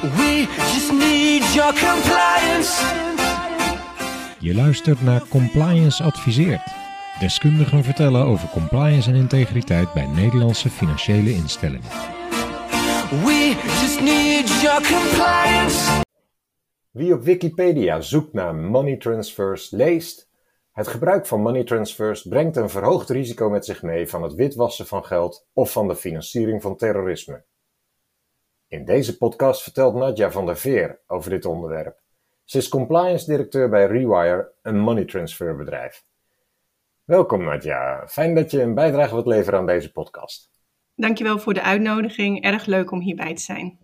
We just need your compliance. Je luistert naar Compliance Adviseert. Deskundigen vertellen over compliance en integriteit bij Nederlandse financiële instellingen. We just need your compliance. Wie op Wikipedia zoekt naar money transfers leest. Het gebruik van money transfers brengt een verhoogd risico met zich mee van het witwassen van geld of van de financiering van terrorisme. In deze podcast vertelt Nadja van der Veer over dit onderwerp. Ze is compliance directeur bij Rewire, een money transfer bedrijf. Welkom Nadja, fijn dat je een bijdrage wilt leveren aan deze podcast. Dankjewel voor de uitnodiging. Erg leuk om hierbij te zijn.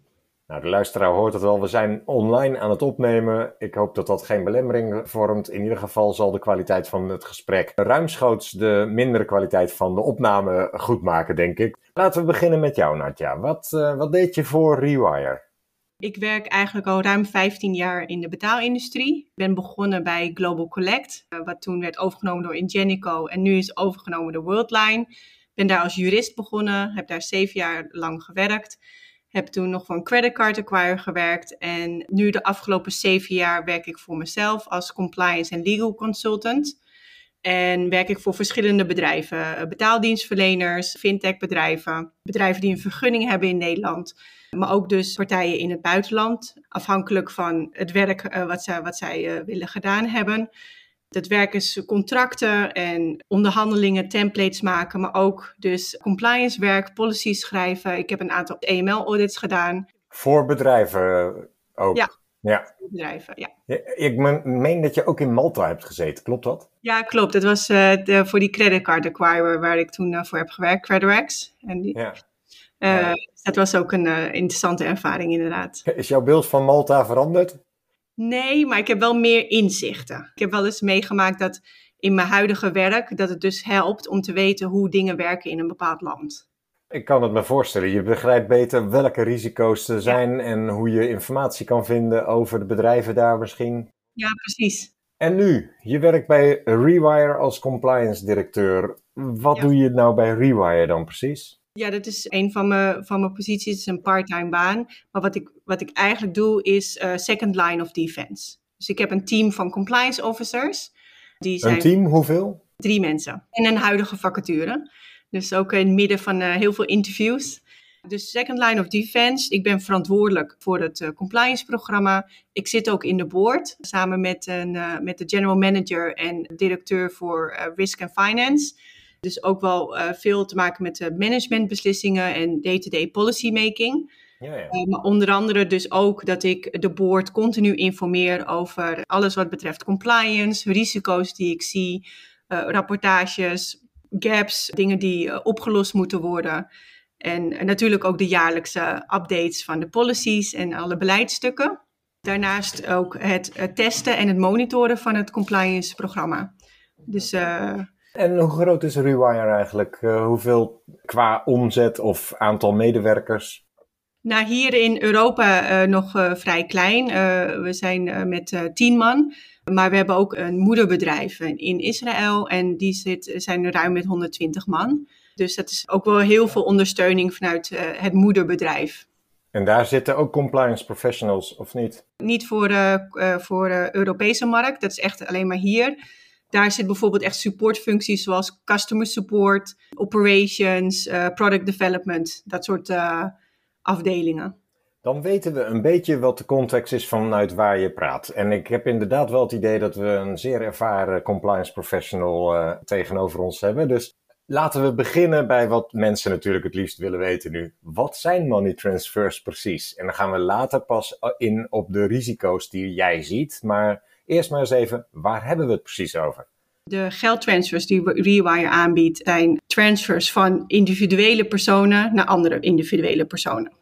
Nou, de luisteraar hoort het al, we zijn online aan het opnemen. Ik hoop dat dat geen belemmering vormt. In ieder geval zal de kwaliteit van het gesprek ruimschoots de mindere kwaliteit van de opname goed maken, denk ik. Laten we beginnen met jou, Nadja. Wat, uh, wat deed je voor Rewire? Ik werk eigenlijk al ruim 15 jaar in de betaalindustrie. Ik ben begonnen bij Global Collect, uh, wat toen werd overgenomen door Ingenico en nu is overgenomen door Worldline. Ik ben daar als jurist begonnen, heb daar zeven jaar lang gewerkt. Heb toen nog voor een creditcard acquire gewerkt. En nu de afgelopen zeven jaar werk ik voor mezelf als compliance en legal consultant. En werk ik voor verschillende bedrijven. Betaaldienstverleners, fintech-bedrijven, bedrijven die een vergunning hebben in Nederland. Maar ook dus partijen in het buitenland. Afhankelijk van het werk uh, wat, zij, wat zij uh, willen gedaan hebben. Dat werk is contracten en onderhandelingen, templates maken, maar ook dus compliance werk, policies schrijven. Ik heb een aantal EML-audits gedaan. Voor bedrijven ook? Ja. Ja. Bedrijven, ja. ja. Ik meen dat je ook in Malta hebt gezeten, klopt dat? Ja, klopt. Dat was uh, de, voor die creditcard acquirer waar ik toen uh, voor heb gewerkt, Credirex. En die, ja. Uh, ja. Dat was ook een interessante ervaring inderdaad. Is jouw beeld van Malta veranderd? Nee, maar ik heb wel meer inzichten. Ik heb wel eens meegemaakt dat in mijn huidige werk, dat het dus helpt om te weten hoe dingen werken in een bepaald land. Ik kan het me voorstellen. Je begrijpt beter welke risico's er zijn ja. en hoe je informatie kan vinden over de bedrijven daar misschien. Ja, precies. En nu, je werkt bij Rewire als compliance directeur. Wat ja. doe je nou bij Rewire dan precies? Ja, dat is een van mijn, van mijn posities. Het is een part-time baan. Maar wat ik, wat ik eigenlijk doe is uh, second line of defense. Dus ik heb een team van compliance officers. Die zijn een team, hoeveel? Drie mensen. En een huidige vacature. Dus ook in het midden van uh, heel veel interviews. Dus second line of defense. Ik ben verantwoordelijk voor het uh, compliance programma. Ik zit ook in de board samen met, een, met de general manager en directeur voor risk and finance. Dus ook wel uh, veel te maken met uh, managementbeslissingen en day-to-day policy making. Ja, ja. Uh, maar onder andere dus ook dat ik de board continu informeer over alles wat betreft compliance, risico's die ik zie, rapportages, gaps, dingen die opgelost moeten worden. En, natuurlijk ook de jaarlijkse updates van de policies en alle beleidsstukken. Daarnaast ook het, het testen en het monitoren van het compliance programma. Dus en hoe groot is Rewire eigenlijk? Uh, hoeveel qua omzet of aantal medewerkers? Nou, hier in Europa uh, nog uh, vrij klein. we zijn met tien man. Maar we hebben ook een moederbedrijf in Israël. En die zit, zijn ruim met 120 man. Dus dat is ook wel heel veel ondersteuning vanuit het moederbedrijf. En daar zitten ook compliance professionals, of niet? Niet voor, voor de Europese markt. Dat is echt alleen maar hier. Daar zit bijvoorbeeld echt supportfuncties zoals customer support, operations, uh, product development, dat soort uh, afdelingen. Dan weten we een beetje wat de context is vanuit waar je praat. En ik heb inderdaad wel het idee dat we een zeer ervaren compliance professional uh, tegenover ons hebben. Dus laten we beginnen bij wat mensen natuurlijk het liefst willen weten nu. Wat zijn money transfers precies? En dan gaan we later pas in op de risico's die jij ziet. Maar Eerst maar eens even, waar hebben we het precies over? De geldtransfers die Rewire aanbiedt zijn transfers van individuele personen naar andere individuele personen.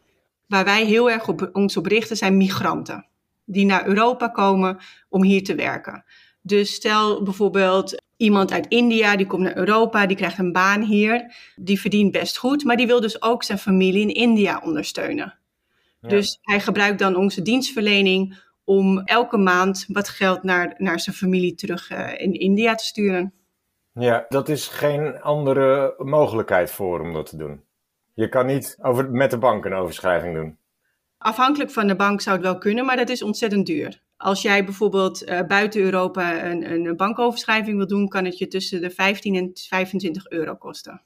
Waar wij heel erg op ons op richten zijn migranten die naar Europa komen om hier te werken. Dus stel bijvoorbeeld iemand uit India die komt naar Europa, die krijgt een baan hier, die verdient best goed, maar die wil dus ook zijn familie in India ondersteunen. Ja. Dus hij gebruikt dan onze dienstverlening om elke maand wat geld naar, naar zijn familie terug uh, in India te sturen. Ja, dat is geen andere mogelijkheid voor om dat te doen. Je kan niet over, met de bank een overschrijving doen. Afhankelijk van de bank zou het wel kunnen, maar dat is ontzettend duur. Als jij bijvoorbeeld uh, buiten Europa een, een bankoverschrijving wil doen, kan het je tussen de 15 en 25 euro kosten.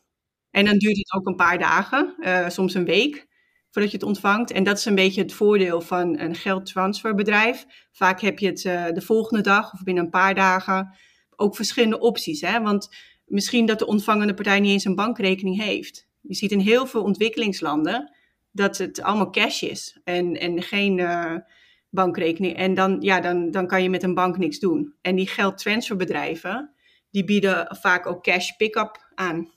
En dan duurt het ook een paar dagen, uh, soms een week, voordat je het ontvangt. En dat is een beetje het voordeel van een geldtransferbedrijf. Vaak heb je het uh, de volgende dag of binnen een paar dagen. Ook verschillende opties, hè? want misschien dat de ontvangende partij niet eens een bankrekening heeft. Je ziet in heel veel ontwikkelingslanden dat het allemaal cash is en, en geen uh, bankrekening. En dan, ja, dan, dan kan je met een bank niks doen. En die geldtransferbedrijven, die bieden vaak ook cash pick-up aan.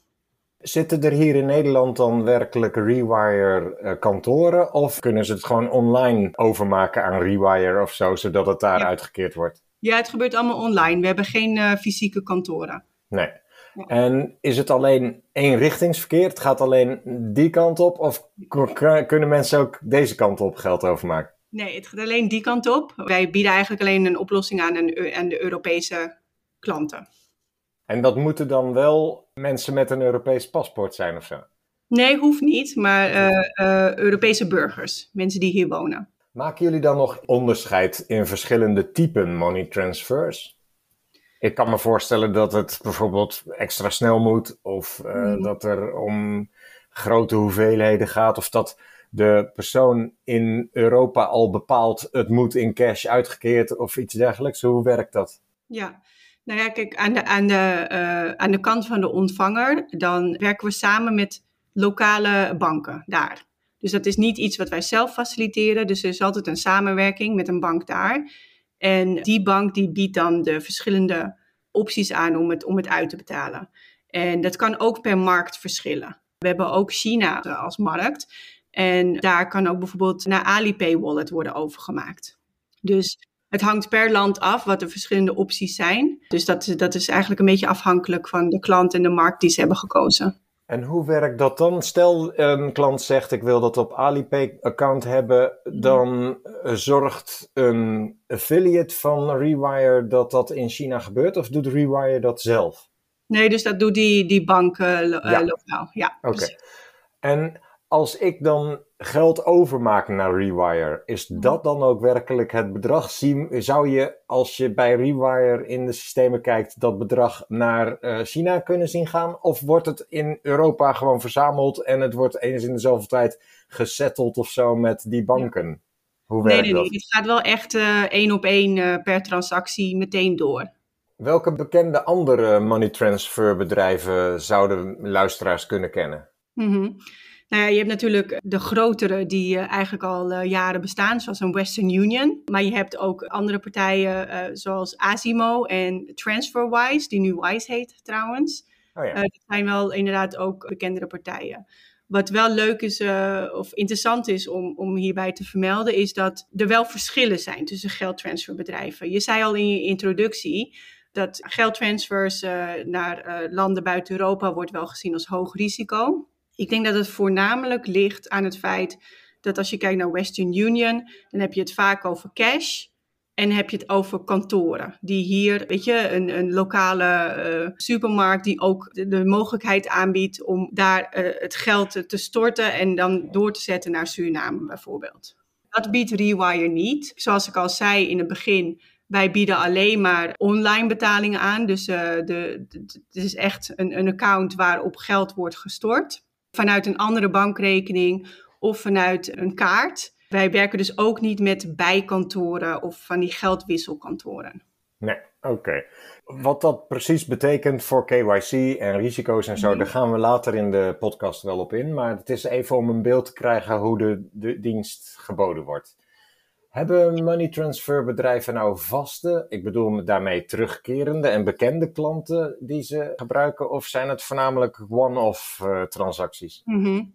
Zitten er hier in Nederland dan werkelijk Rewire uh, kantoren? Of kunnen ze het gewoon online overmaken aan Rewire of zo, zodat het daar ja. uitgekeerd wordt? Ja, het gebeurt allemaal online. We hebben geen uh, fysieke kantoren. Nee. Ja. En is het alleen eenrichtingsverkeer? Het gaat alleen die kant op? Of kunnen mensen ook deze kant op geld overmaken? Nee, het gaat alleen die kant op. Wij bieden eigenlijk alleen een oplossing aan, een, aan de Europese klanten. En dat moeten dan wel mensen met een Europees paspoort zijn of zo? Nee, hoeft niet, maar uh, uh, Europese burgers, mensen die hier wonen. Maken jullie dan nog onderscheid in verschillende typen money transfers? Ik kan me voorstellen dat het bijvoorbeeld extra snel moet, of uh, mm. dat er om grote hoeveelheden gaat, of dat de persoon in Europa al bepaalt het moet in cash uitgekeerd of iets dergelijks. Hoe werkt dat? Ja, nou ja, kijk, aan de, aan, de, uh, aan de kant van de ontvanger, dan werken we samen met lokale banken daar. Dus dat is niet iets wat wij zelf faciliteren. Dus er is altijd een samenwerking met een bank daar. En die bank die biedt dan de verschillende opties aan om het, om het uit te betalen. En dat kan ook per markt verschillen. We hebben ook China als markt. En daar kan ook bijvoorbeeld naar Alipay Wallet worden overgemaakt. Dus het hangt per land af wat de verschillende opties zijn. Dus dat, dat is eigenlijk een beetje afhankelijk van de klant en de markt die ze hebben gekozen. En hoe werkt dat dan? Stel een klant zegt ik wil dat op Alipay-account hebben, dan zorgt een affiliate van Rewire dat dat in China gebeurt of doet Rewire dat zelf? Nee, dus dat doet die, die bank uh, ja. lokaal. Ja, Oké. Okay. En als ik dan geld overmaak naar Rewire, is dat dan ook werkelijk het bedrag? Zou je, als je bij Rewire in de systemen kijkt, dat bedrag naar uh, China kunnen zien gaan? Of wordt het in Europa gewoon verzameld en het wordt eens in dezelfde tijd gesetteld of zo met die banken? Hoe werkt nee, nee, dat? nee. Het gaat wel echt uh, één op één uh, per transactie meteen door. Welke bekende andere money transfer bedrijven zouden luisteraars kunnen kennen? Mm -hmm. Nou ja, je hebt natuurlijk de grotere die uh, eigenlijk al uh, jaren bestaan, zoals een Western Union. Maar je hebt ook andere partijen uh, zoals Asimo en TransferWise, die nu Wise heet trouwens. Oh ja. dat zijn wel inderdaad ook bekendere partijen. Wat wel leuk is of interessant is om, om hierbij te vermelden, is dat er wel verschillen zijn tussen geldtransferbedrijven. Je zei al in je introductie dat geldtransfers naar landen buiten Europa wordt wel gezien als hoog risico. Ik denk dat het voornamelijk ligt aan het feit dat als je kijkt naar Western Union, dan heb je het vaak over cash. En heb je het over kantoren, die hier, weet je, een, een lokale uh, supermarkt die ook de, mogelijkheid aanbiedt om daar uh, het geld te storten en dan door te zetten naar Suriname bijvoorbeeld. Dat biedt Rewire niet. Zoals ik al zei in het begin, wij bieden alleen maar online betalingen aan. Dus de, de, het is echt een, een account waarop geld wordt gestort vanuit een andere bankrekening of vanuit een kaart. Wij werken dus ook niet met bijkantoren of van die geldwisselkantoren. Nee, oké. Okay. Wat dat precies betekent voor KYC en risico's en zo, mm. daar gaan we later in de podcast wel op in. Maar het is even om een beeld te krijgen hoe de, de dienst geboden wordt. Hebben money transfer bedrijven nou vaste, ik bedoel daarmee terugkerende en bekende klanten die ze gebruiken? Of zijn het voornamelijk one-off uh, transacties? -hmm.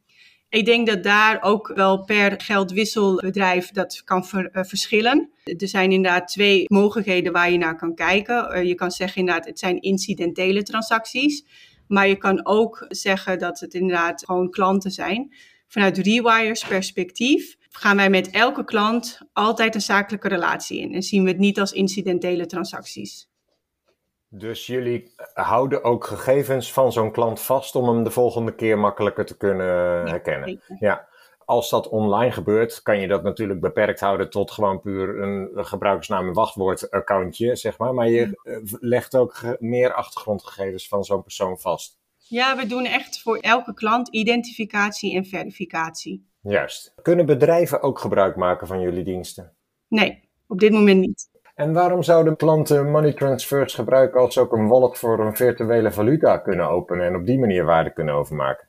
Ik denk dat daar ook wel per geldwisselbedrijf dat kan uh, verschillen. Er zijn inderdaad twee mogelijkheden waar je naar kan kijken. Uh, je kan zeggen inderdaad, het zijn incidentele transacties. Maar je kan ook zeggen dat het inderdaad gewoon klanten zijn. Vanuit Rewire's perspectief gaan wij met elke klant altijd een zakelijke relatie in en zien we het niet als incidentele transacties. Dus jullie houden ook gegevens van zo'n klant vast om hem de volgende keer makkelijker te kunnen ja, herkennen. Ja. als dat online gebeurt, kan je dat natuurlijk beperkt houden tot gewoon puur een gebruikersnaam en wachtwoord accountje, zeg maar. Maar je eh, legt ook meer achtergrondgegevens van zo'n persoon vast. Ja, we doen echt voor elke klant identificatie en verificatie. Juist. Kunnen bedrijven ook gebruik maken van jullie diensten? Nee, op dit moment niet. En waarom zouden klanten money transfers gebruiken als ze ook een wallet voor een virtuele valuta kunnen openen en op die manier waarde kunnen overmaken?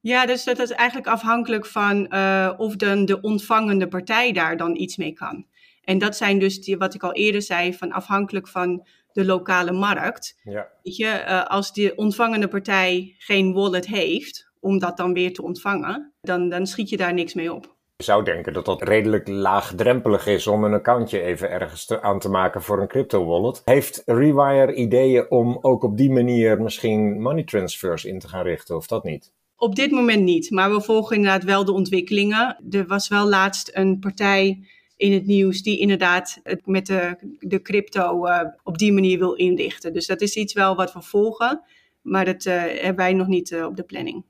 Ja, dus dat is eigenlijk afhankelijk van eh, of dan de ontvangende partij daar dan iets mee kan. En dat zijn dus, die, wat ik al eerder zei, van afhankelijk van de lokale markt. Ja. Weet je, eh, als de ontvangende partij geen wallet heeft, om dat dan weer te ontvangen, dan, dan schiet je daar niks mee op. Je zou denken dat dat redelijk laagdrempelig is om een accountje even ergens te, aan te maken voor een crypto wallet. Heeft Rewire ideeën om ook op die manier misschien money transfers in te gaan richten of dat niet? Op dit moment niet, maar we volgen inderdaad wel de ontwikkelingen. Er was wel laatst een partij in het nieuws die inderdaad het met de, de crypto eh, op die manier wil inrichten. Dus dat is iets wel wat we volgen, maar dat eh, hebben wij nog niet eh, op de planning.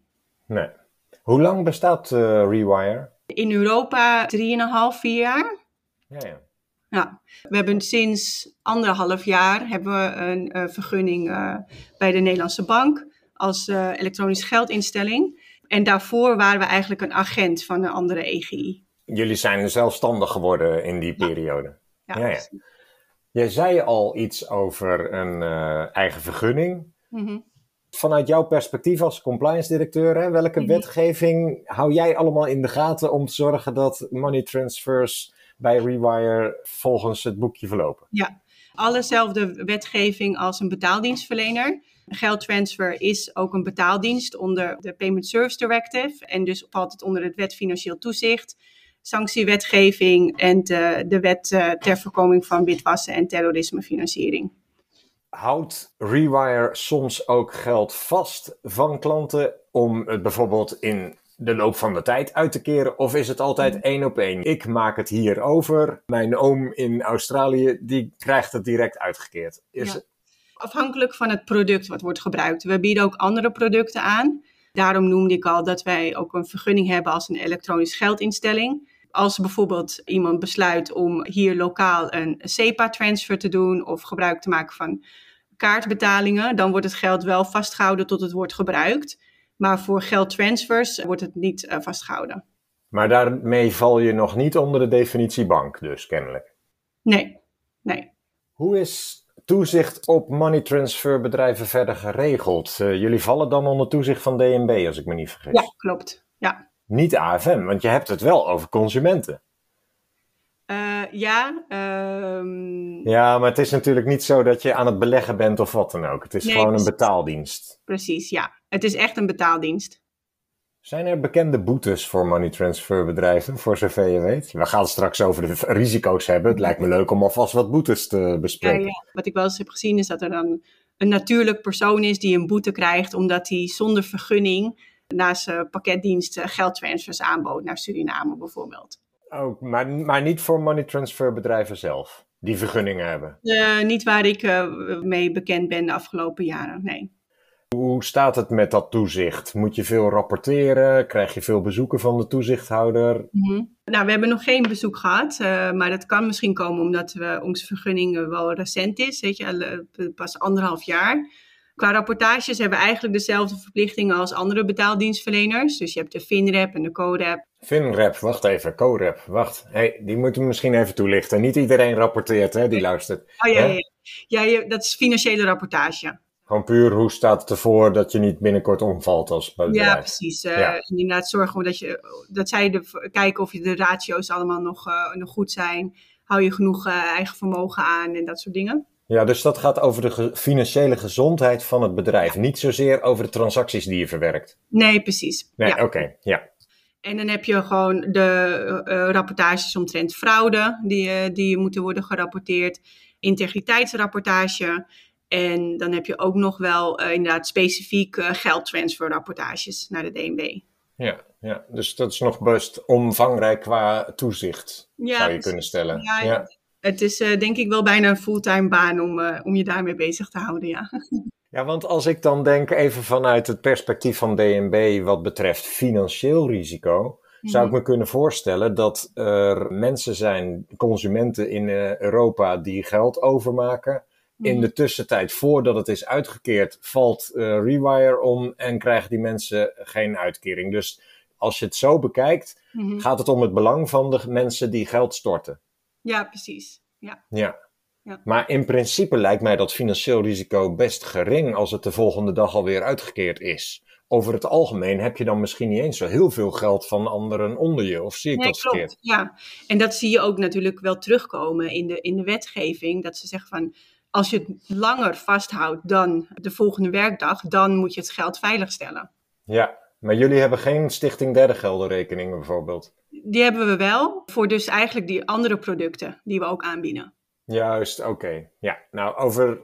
Nee. Hoe lang bestaat eh, Rewire? In Europa 3,5, 4 jaar. Ja, ja. Ja, we hebben sinds anderhalf jaar hebben we een eh, vergunning eh, bij de Nederlandse Bank als elektronisch geldinstelling. En daarvoor waren we eigenlijk een agent van een andere EGI. Jullie zijn zelfstandig geworden in die periode. Ja, Ja, ja. Jij zei al iets over een eigen vergunning. Mhm. Vanuit jouw perspectief als compliance directeur, hè, welke Mhm. wetgeving hou jij allemaal in de gaten om te zorgen dat money transfers bij Rewire volgens het boekje verlopen? Allezelfde wetgeving als een betaaldienstverlener. Geldtransfer is ook een betaaldienst onder de Payment Service Directive. En dus valt het onder het wet financieel toezicht, sanctiewetgeving en de, de wet eh, ter voorkoming van witwassen en terrorismefinanciering. Houdt Rewire soms ook geld vast van klanten om het bijvoorbeeld in de loop van de tijd uit te keren? Of is het altijd één op één? Ik maak het hier over. Mijn oom in Australië, die krijgt het direct uitgekeerd. Is Ja. afhankelijk van het product wat wordt gebruikt. We bieden ook andere producten aan. Daarom noemde ik al dat wij ook een vergunning hebben als een elektronisch geldinstelling. Als bijvoorbeeld iemand besluit om hier lokaal een SEPA-transfer te doen of gebruik te maken van kaartbetalingen, dan wordt het geld wel vastgehouden tot het wordt gebruikt. Maar voor geldtransfers wordt het niet eh, vastgehouden. Maar daarmee val je nog niet onder de definitie bank, dus kennelijk. Nee, nee. Hoe is toezicht op money transfer bedrijven verder geregeld? Eh, jullie vallen dan onder toezicht van DNB, als ik me niet vergis. Ja, klopt. Ja. Niet AFM, want je hebt het wel over consumenten. Eh, ja, ehm, Ja, maar het is natuurlijk niet zo dat je aan het beleggen bent of wat dan ook. Het is Nee, gewoon een betaaldienst. precies. Ja, het is echt een betaaldienst. Zijn er bekende boetes voor money transfer bedrijven, voor zover je weet? We gaan het straks over de risico's hebben. Het lijkt me leuk om alvast wat boetes te Ja, bespreken. ja. Wat ik wel eens heb gezien is dat er dan een natuurlijk persoon is die een boete krijgt omdat hij zonder vergunning naast zijn pakketdienst eh, geldtransfers aanbood naar Suriname bijvoorbeeld. Ook, maar, maar niet voor money transfer bedrijven zelf, die vergunningen hebben. Eh, niet waar ik eh, mee bekend ben de afgelopen jaren, nee. Hoe staat het met dat toezicht? Moet je veel rapporteren? Krijg je veel bezoeken van de toezichthouder? Mhm. Nou, we hebben nog geen bezoek gehad, eh, maar dat kan misschien komen omdat we, onze vergunning eh, wel recent is, weet je, eh, pas anderhalf jaar. Qua rapportages hebben we eigenlijk dezelfde verplichtingen als andere betaaldienstverleners. Dus je hebt de FINREP en de COREP. Finrep, wacht even, CoRep, wacht. Hey, die moeten we misschien even toelichten. Niet iedereen rapporteert, hè, die luistert. Oh ja, ja, ja. ja je- dat is financiële rapportage. Gewoon puur, hoe staat het ervoor dat je niet binnenkort omvalt als bedrijf? Ja, precies. Eh, Ja. Inderdaad, zorgen we dat, je, dat zij de, kijken of je de ratio's allemaal nog, eh, nog goed zijn. Hou je genoeg eh, eigen vermogen aan en dat soort dingen. Ja, dus dat gaat over de ge- financiële gezondheid van het bedrijf. Niet zozeer over de transacties die je verwerkt. Nee, precies. Nee, ja. oké, ja. En dan heb je gewoon de eh, rapportages omtrent fraude, die, eh, die moeten worden gerapporteerd. Integriteitsrapportage. En dan heb je ook nog wel eh, inderdaad specifiek eh, geldtransferrapportages naar de DNB. Ja, ja, dus dat is nog best omvangrijk qua toezicht, Ja, zou je precies. kunnen stellen. Ja, ja. Het is eh, denk ik wel bijna een fulltime baan om, eh, om je daarmee bezig te houden, ja. Ja, want als ik dan denk even vanuit het perspectief van DNB wat betreft financieel risico, zou ik Mhm. me kunnen voorstellen dat er mensen zijn, consumenten in eh, Europa, die geld overmaken. In Mhm. de tussentijd, voordat het is uitgekeerd, valt Rewire om en krijgen die mensen geen uitkering. Dus als je het zo bekijkt, Mhm. gaat het om het belang van de mensen die geld storten. Ja, precies. Ja. Ja. Ja. Maar in principe lijkt mij dat financieel risico best gering als het de volgende dag alweer uitgekeerd is. Over het algemeen heb je dan misschien niet eens zo heel veel geld van anderen onder je, of zie ik Nee, dat verkeerd? klopt. Ja, en dat zie je ook natuurlijk wel terugkomen in de, in de wetgeving. Dat ze zeggen van, als je het langer vasthoudt dan de volgende werkdag, dan moet je het geld veiligstellen. Ja, maar jullie hebben geen Stichting Derde Geldenrekeningen bijvoorbeeld. Die hebben we wel voor dus eigenlijk die andere producten die we ook aanbieden. Juist, oké. Ja, nou over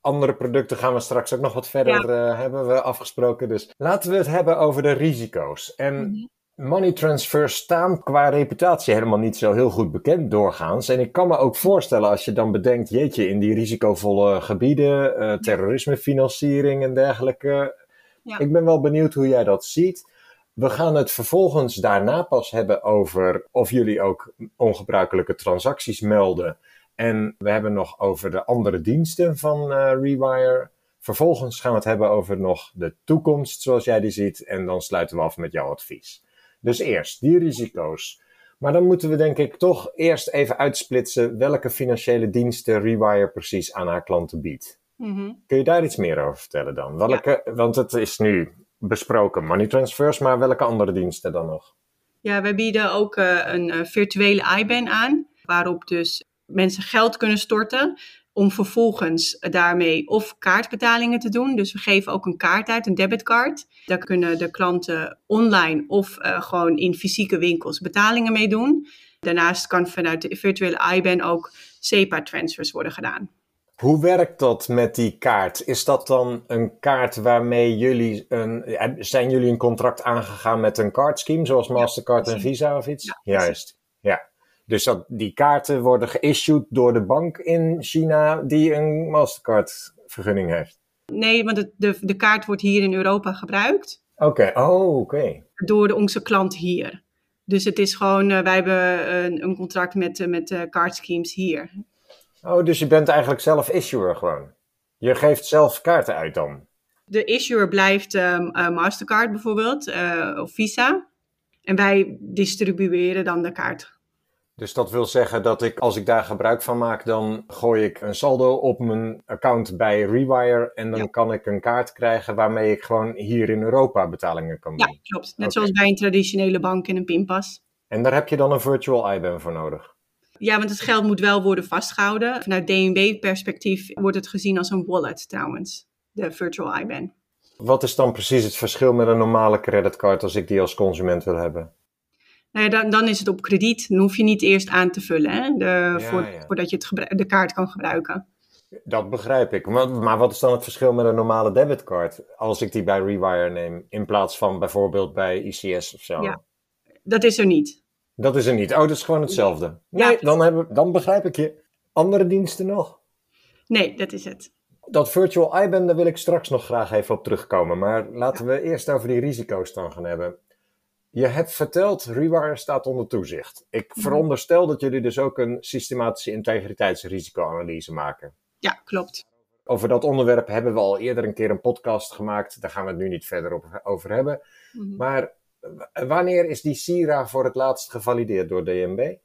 andere producten gaan we straks ook nog wat verder eh, hebben we afgesproken. Dus laten we het hebben over de risico's. En Mhm. money transfers staan qua reputatie helemaal niet zo heel goed bekend doorgaans. En ik kan me ook voorstellen als je dan bedenkt, jeetje, in die risicovolle gebieden, eh, terrorismefinanciering en dergelijke. Ja. Ik ben wel benieuwd hoe jij dat ziet. We gaan het vervolgens daarna pas hebben over of jullie ook ongebruikelijke transacties melden. En we hebben nog over de andere diensten van eh, Rewire. Vervolgens gaan we het hebben over nog de toekomst zoals jij die ziet. En dan sluiten we af met jouw advies. Dus eerst die risico's. Maar dan moeten we denk ik toch eerst even uitsplitsen welke financiële diensten Rewire precies aan haar klanten biedt. Mhm. Kun je daar iets meer over vertellen dan? Welke, Want het is nu besproken money transfers, maar welke andere diensten dan nog? Ja, wij bieden ook eh, een eh, virtuele IBAN aan, waarop dus mensen geld kunnen storten om vervolgens daarmee of kaartbetalingen te doen. Dus we geven ook een kaart uit, een debitcard. Daar kunnen de klanten online of eh, gewoon in fysieke winkels betalingen mee doen. Daarnaast kan vanuit de virtuele IBAN ook SEPA-transfers worden gedaan. Hoe werkt dat met die kaart? Is dat dan een kaart waarmee jullie een. eh, Zijn jullie een contract aangegaan met een cardscheme, zoals Mastercard en. Visa of iets? Ja. Juist. Ja. Dus dat, die kaarten worden geissued door de bank in China die een Mastercard-vergunning heeft. Nee, want de, de kaart wordt hier in Europa gebruikt. Oké, oh, oké. door de, onze klant hier. Dus het is gewoon, eh, wij hebben een, een contract met, eh, met de card schemes hier. Oh, dus je bent eigenlijk zelf issuer gewoon. Je geeft zelf kaarten uit dan. De issuer blijft ehm, eh, Mastercard bijvoorbeeld, eh, of Visa. En wij distribueren dan de kaart. Dus dat wil zeggen dat ik, als ik daar gebruik van maak, dan gooi ik een saldo op mijn account bij Rewire en dan Ja. kan ik een kaart krijgen waarmee ik gewoon hier in Europa betalingen kan Ja, doen. klopt. Net zoals bij een traditionele bank en een pinpas. En daar heb je dan een virtual IBAN voor nodig. Ja, want het geld moet wel worden vastgehouden. Vanuit DNB-perspectief wordt het gezien als een wallet trouwens, de virtual IBAN. Wat is dan precies het verschil met een normale creditcard als ik die als consument wil hebben? Nou ja, dan, dan is het op krediet. Dan hoef je niet eerst aan te vullen, hè, de, voor- ja. voordat je het de kaart kan gebruiken. Dat begrijp ik. Maar, maar wat is dan het verschil met een normale debitcard als ik die bij Rewire neem in plaats van bijvoorbeeld bij ICS of zo? Ja. Dat is er niet. Dat is er niet. Oh, dat is gewoon hetzelfde. Nee, Ja. dan, hebben, dan begrijp ik je. Andere diensten nog? Nee, dat is het. Dat virtual IBAN, daar wil ik straks nog graag even op terugkomen. Maar laten we eerst over die risico's dan gaan hebben. Je hebt verteld, Rewire staat onder toezicht. Ik Mhm. veronderstel dat jullie dus ook een systematische integriteitsrisicoanalyse maken. Ja, klopt. Over dat onderwerp hebben we al eerder een keer een podcast gemaakt. Daar gaan we het nu niet verder op, over hebben. Mhm. Maar wanneer is die SIRA voor het laatst gevalideerd door DNB?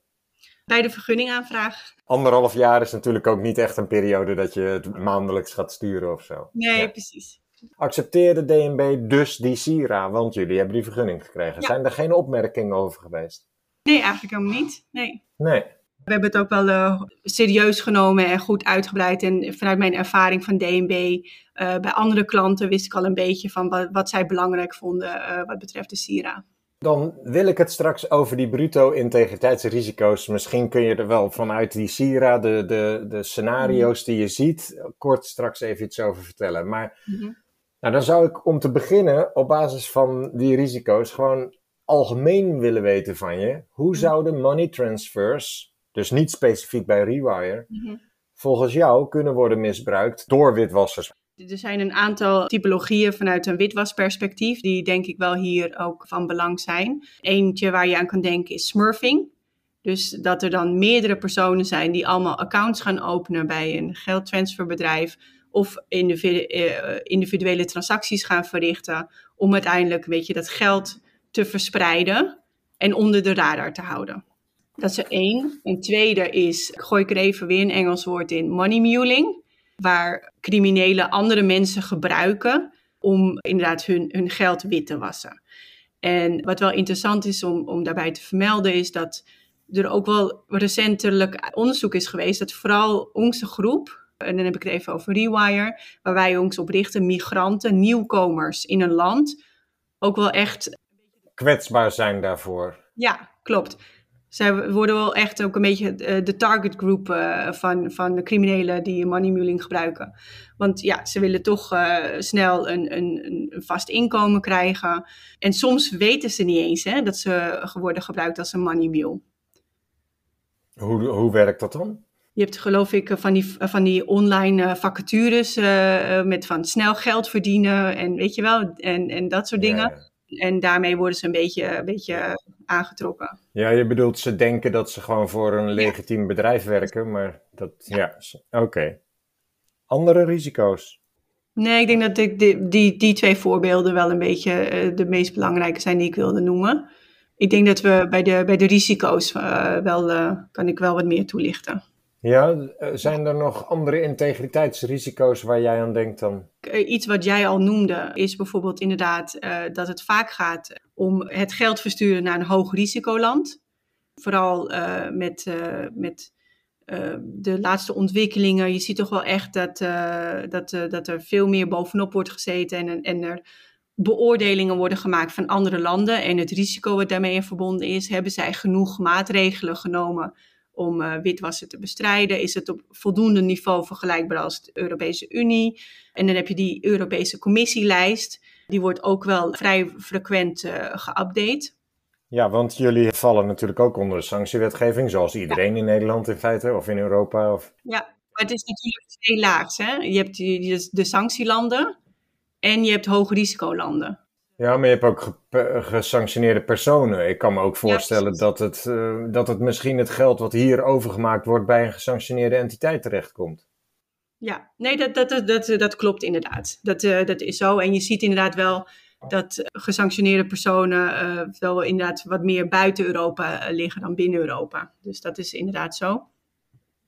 Bij de vergunningaanvraag. Anderhalf jaar is natuurlijk ook niet echt een periode dat je het maandelijks gaat sturen of zo. Nee, Ja. precies. Accepteerde DNB dus die SIRA, want jullie hebben die vergunning gekregen. Ja. Zijn er geen opmerkingen over geweest? Nee, eigenlijk helemaal niet. Nee. Nee. We hebben het ook wel eh, serieus genomen en goed uitgebreid. En vanuit mijn ervaring van DNB, eh, bij andere klanten wist ik al een beetje van wat, wat zij belangrijk vonden eh, wat betreft de SIRA. Dan wil ik het straks over die bruto integriteitsrisico's. Misschien kun je er wel vanuit die SIRA, de, de, de scenario's die je ziet, kort straks even iets over vertellen. Maar Mhm. nou, dan zou ik om te beginnen op basis van die risico's gewoon algemeen willen weten van je. Hoe zouden money transfers, dus niet specifiek bij Rewire, Mhm. volgens jou kunnen worden misbruikt door witwassers? Er zijn een aantal typologieën vanuit een witwasperspectief, die denk ik wel hier ook van belang zijn. Eentje waar je aan kan denken is smurfing. Dus dat er dan meerdere personen zijn die allemaal accounts gaan openen bij een geldtransferbedrijf of eh, individuele transacties gaan verrichten om uiteindelijk weet je, dat geld te verspreiden en onder de radar te houden. Dat is er één. Een tweede is, gooi ik er even weer een Engels woord in, money muling. Waar criminelen andere mensen gebruiken om inderdaad hun, hun geld wit te wassen. En wat wel interessant is om, om daarbij te vermelden, is dat er ook wel recentelijk onderzoek is geweest dat vooral onze groep, en dan heb ik het even over Rewire, waar wij ons op richten, migranten, nieuwkomers in een land, ook wel echt kwetsbaar zijn daarvoor. Ja, klopt. Zij worden wel echt ook een beetje eh, de target group uh, van, van de criminelen die money muling gebruiken. Want ja, ze willen toch uh, snel een, een, een, vast inkomen krijgen. En soms weten ze niet eens hè, dat ze worden gebruikt als een money mule. Hoe, hoe werkt dat dan? Je hebt geloof ik van die, van die online vacatures met van snel geld verdienen en weet je wel, en, en dat soort dingen. Ja, en daarmee worden ze een beetje, een beetje aangetrokken. Ja, je bedoelt ze denken dat ze gewoon voor een legitiem bedrijf werken, maar dat, ja, oké. Andere risico's? Nee, ik denk dat ik die, die, die twee voorbeelden wel een beetje uh, de meest belangrijke zijn die ik wilde noemen. Ik denk dat we bij de, bij de risico's uh, wel, uh, kan ik wel wat meer toelichten. Ja, zijn er nog andere integriteitsrisico's waar jij aan denkt dan? Iets wat jij al noemde is bijvoorbeeld inderdaad uh, dat het vaak gaat om het geld versturen naar een hoog risicoland. Vooral met, met de laatste ontwikkelingen. Je ziet toch wel echt dat, dat, dat er veel meer bovenop wordt gezeten en, en er beoordelingen worden gemaakt van andere landen en het risico wat daarmee verbonden is. Hebben zij genoeg maatregelen genomen om uh, witwassen te bestrijden? Is het op voldoende niveau vergelijkbaar als de Europese Unie? En dan heb je die Europese Commissielijst. Die wordt ook wel vrij frequent uh, geüpdate. Ja, want jullie vallen natuurlijk ook onder de sanctiewetgeving, zoals iedereen ja. in Nederland in feite, of in Europa. Of... Ja, maar het is natuurlijk twee laags. Hè? Je hebt de sanctielanden en je hebt hoogrisicolanden. Ja, maar je hebt ook gesanctioneerde personen. Ik kan me ook voorstellen ja, dat, het, uh, dat het misschien het geld wat hier overgemaakt wordt bij een gesanctioneerde entiteit terechtkomt. Ja, nee, dat, dat, dat, dat, dat klopt inderdaad. Dat, uh, dat is zo. En je ziet inderdaad wel dat gesanctioneerde personen uh, wel inderdaad wat meer buiten Europa liggen dan binnen Europa. Dus dat is inderdaad zo.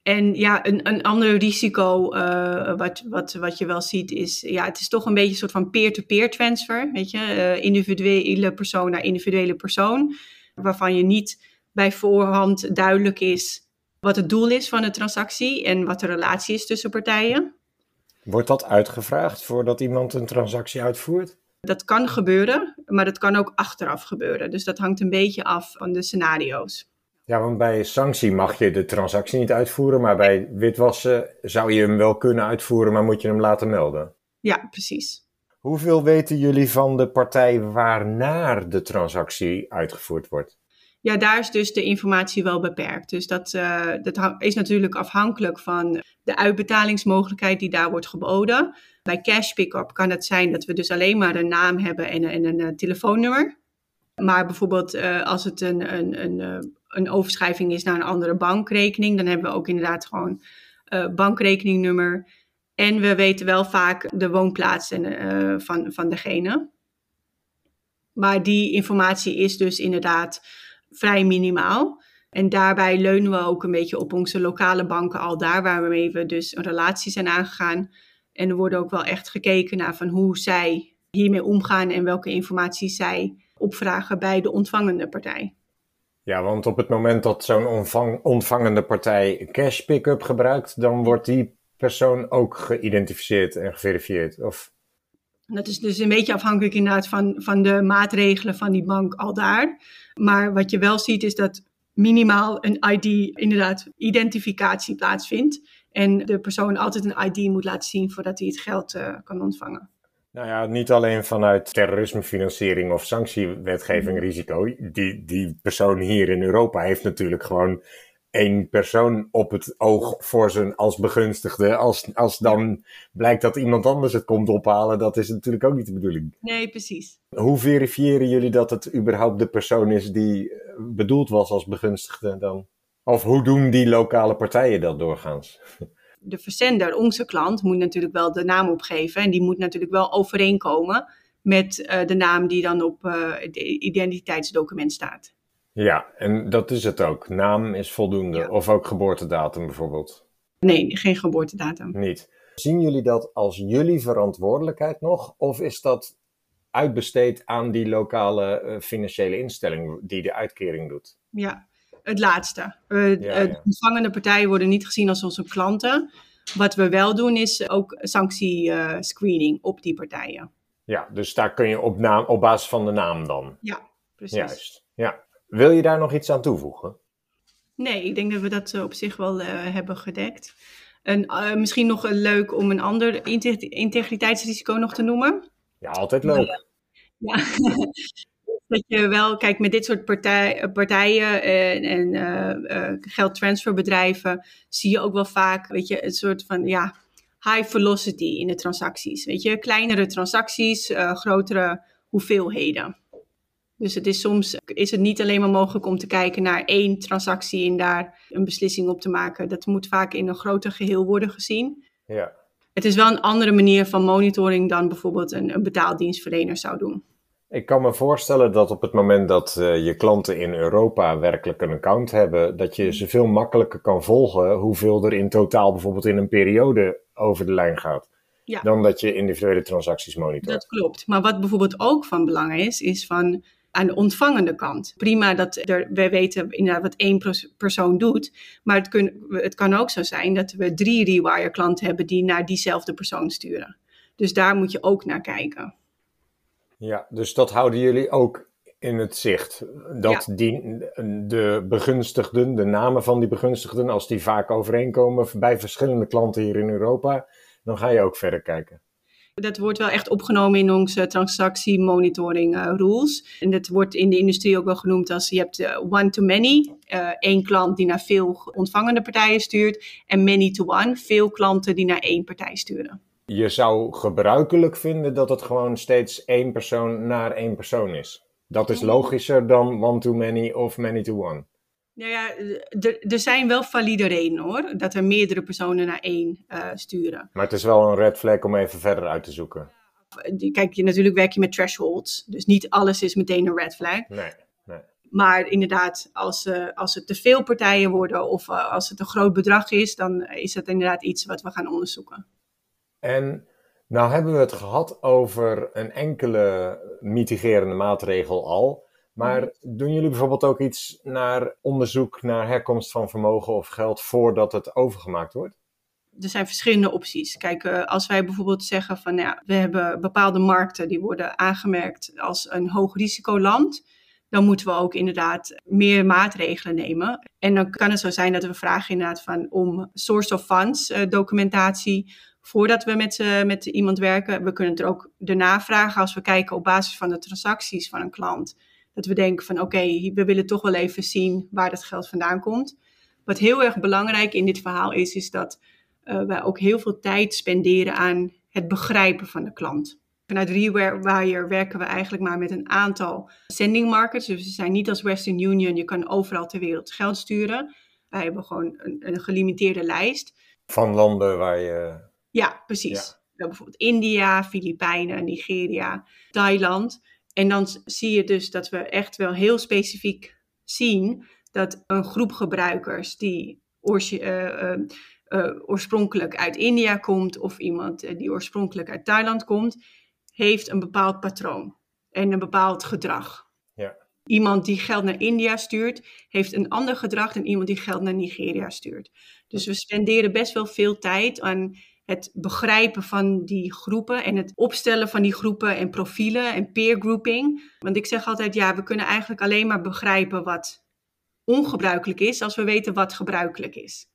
En ja, een, een ander risico uh, wat, wat, wat je wel ziet is, ja, het is toch een beetje een soort van peer-to-peer transfer, weet je, uh, individuele persoon naar individuele persoon, waarvan je niet bij voorhand duidelijk is wat het doel is van de transactie en wat de relatie is tussen partijen. Wordt dat uitgevraagd voordat iemand een transactie uitvoert? Dat kan gebeuren, maar dat kan ook achteraf gebeuren. Dus dat hangt een beetje af van de scenario's. Ja, want bij sanctie mag je de transactie niet uitvoeren, maar bij witwassen zou je hem wel kunnen uitvoeren, maar moet je hem laten melden. Ja, precies. Hoeveel weten jullie van de partij waarnaar de transactie uitgevoerd wordt? Ja, daar is dus de informatie wel beperkt. Dus dat, uh, dat is natuurlijk afhankelijk van de uitbetalingsmogelijkheid die daar wordt geboden. Bij cash pick-up kan het zijn dat we dus alleen maar een naam hebben en, en een, een telefoonnummer. Maar bijvoorbeeld uh, als het een, een, een, een overschrijving is naar een andere bankrekening, dan hebben we ook inderdaad gewoon uh, bankrekeningnummer. En we weten wel vaak de woonplaats en, van, van degene. Maar die informatie is dus inderdaad vrij minimaal. En daarbij leunen we ook een beetje op onze lokale banken al daar, waarmee we dus een relatie zijn aangegaan. En er wordt ook wel echt gekeken naar van hoe zij hiermee omgaan en welke informatie zij opvragen bij de ontvangende partij. Ja, want op het moment dat zo'n ontvang, ontvangende partij cash pick-up gebruikt, dan wordt die persoon ook geïdentificeerd en geverifieerd. Of... Dat is dus een beetje afhankelijk inderdaad van, van de maatregelen van die bank al daar. Maar wat je wel ziet is dat minimaal een ID, inderdaad, identificatie plaatsvindt. En de persoon altijd een ID moet laten zien voordat hij het geld uh, kan ontvangen. Nou ja, niet alleen vanuit terrorismefinanciering of sanctiewetgeving mm. risico. Die, die persoon hier in Europa heeft natuurlijk gewoon één persoon op het oog voor zijn als begunstigde. Als, als dan blijkt dat iemand anders het komt ophalen, dat is natuurlijk ook niet de bedoeling. Nee, precies. Hoe verifiëren jullie dat het überhaupt de persoon is die eh, bedoeld was als begunstigde dan? Of hoe doen die lokale partijen dat doorgaans? De verzender, onze klant, moet natuurlijk wel de naam opgeven. En die moet natuurlijk wel overeenkomen met eh, de naam die dan op uh, het identiteitsdocument staat. Ja, en dat is het ook. Naam is voldoende. Ja. Of ook geboortedatum bijvoorbeeld. Nee, geen geboortedatum. Niet. Zien jullie dat als jullie verantwoordelijkheid nog? Of is dat uitbesteed aan die lokale uh, financiële instelling die de uitkering doet? Ja, het laatste. Ja, ja. De ontvangende partijen worden niet gezien als onze klanten. Wat we wel doen is ook sanctiescreening op die partijen. Ja, dus daar kun je op, naam, op basis van de naam dan. Ja, precies. Juist. Ja. Wil je daar nog iets aan toevoegen? Nee, ik denk dat we dat eh, op zich wel eh, hebben gedekt. En eh, misschien nog eh, leuk om een ander inte- integriteitsrisico nog te noemen. Ja, altijd leuk. Ja. dat je wel, kijk, met dit soort partij, eh, partijen en, en eh, eh, geldtransferbedrijven zie je ook wel vaak, weet je, een soort van, ja, high velocity in de transacties. Weet je, kleinere transacties, grotere hoeveelheden. Dus het is soms is het niet alleen maar mogelijk om te kijken naar één transactie en daar een beslissing op te maken. Dat moet vaak in een groter geheel worden gezien. Ja. Het is wel een andere manier van monitoring dan bijvoorbeeld een, een betaaldienstverlener zou doen. Ik kan me voorstellen dat op het moment dat eh, je klanten in Europa werkelijk een account hebben, dat je ze veel makkelijker kan volgen hoeveel er in totaal bijvoorbeeld in een periode over de lijn gaat. Ja. Dan dat je individuele transacties monitort. Dat klopt. Maar wat bijvoorbeeld ook van belang is, is van aan de ontvangende kant. Prima dat er, wij weten inderdaad wat één pers- persoon doet, maar het, kun, het kan ook zo zijn dat we drie rewire klanten hebben die naar diezelfde persoon sturen. Dus daar moet je ook naar kijken. Ja, dus dat houden jullie ook in het zicht. Dat die, de begunstigden, de namen van die begunstigden, als die vaak overeenkomen bij verschillende klanten hier in Europa, dan ga je ook verder kijken. Dat wordt wel echt opgenomen in onze transactie monitoring eh, rules. En dat wordt in de industrie ook wel genoemd als je hebt eh, one-to-many. eh één klant die naar veel ontvangende partijen stuurt. En many-to-one, veel klanten die naar één partij sturen. Je zou gebruikelijk vinden dat het gewoon steeds één persoon naar één persoon is. Dat is logischer dan one-to-many of many-to-one. Nou ja, er- er zijn wel valide redenen hoor, dat er meerdere personen naar één eh, sturen. Maar het is wel een red flag om even verder uit te zoeken. Die- Kijk, je, natuurlijk werk je met thresholds, dus niet alles is meteen een red flag. Nee, nee. Maar inderdaad, als, eh, als het te veel partijen worden of eh, als het een groot bedrag is, dan is dat inderdaad iets wat we gaan onderzoeken. En nou hebben we het gehad over een enkele mitigerende maatregel al. Maar doen jullie bijvoorbeeld ook iets naar onderzoek naar herkomst van vermogen of geld voordat het overgemaakt wordt? er zijn verschillende opties. Kijk, eh, als wij bijvoorbeeld zeggen van nou ja, we hebben bepaalde markten die worden aangemerkt als een hoog risicoland, dan moeten we ook inderdaad meer maatregelen nemen. En dan kan het zo zijn dat we vragen inderdaad van om source of funds eh, documentatie voordat we met, eh, met iemand werken. We kunnen het er ook daarna vragen als we kijken op basis van de transacties van een klant. Dat we denken van oké, we willen toch wel even zien waar dat geld vandaan komt. Wat heel erg belangrijk in dit verhaal is, is dat uh, wij ook heel veel tijd spenderen aan het begrijpen van de klant. Vanuit Rewire werken we eigenlijk maar met een aantal sending markets. Dus we zijn niet als Western Union, je kan overal ter wereld geld sturen. Wij hebben gewoon een, een gelimiteerde lijst. Van landen waar je. Ja, precies. Ja. Hebben bijvoorbeeld India, Filipijnen, Nigeria, Thailand. En dan zie je dus dat we echt wel heel specifiek zien dat een groep gebruikers die eh, eh, eh, oorspronkelijk uit India komt of iemand die oorspronkelijk uit Thailand komt, heeft een bepaald patroon en een bepaald gedrag. Ja. Iemand die geld naar India stuurt, heeft een ander gedrag dan iemand die geld naar Nigeria stuurt. Dus we spenderen best wel veel tijd aan het begrijpen van die groepen en het opstellen van die groepen en profielen en peer grouping. Want ik zeg altijd, ja, we kunnen eigenlijk alleen maar begrijpen wat ongebruikelijk is als we weten wat gebruikelijk is.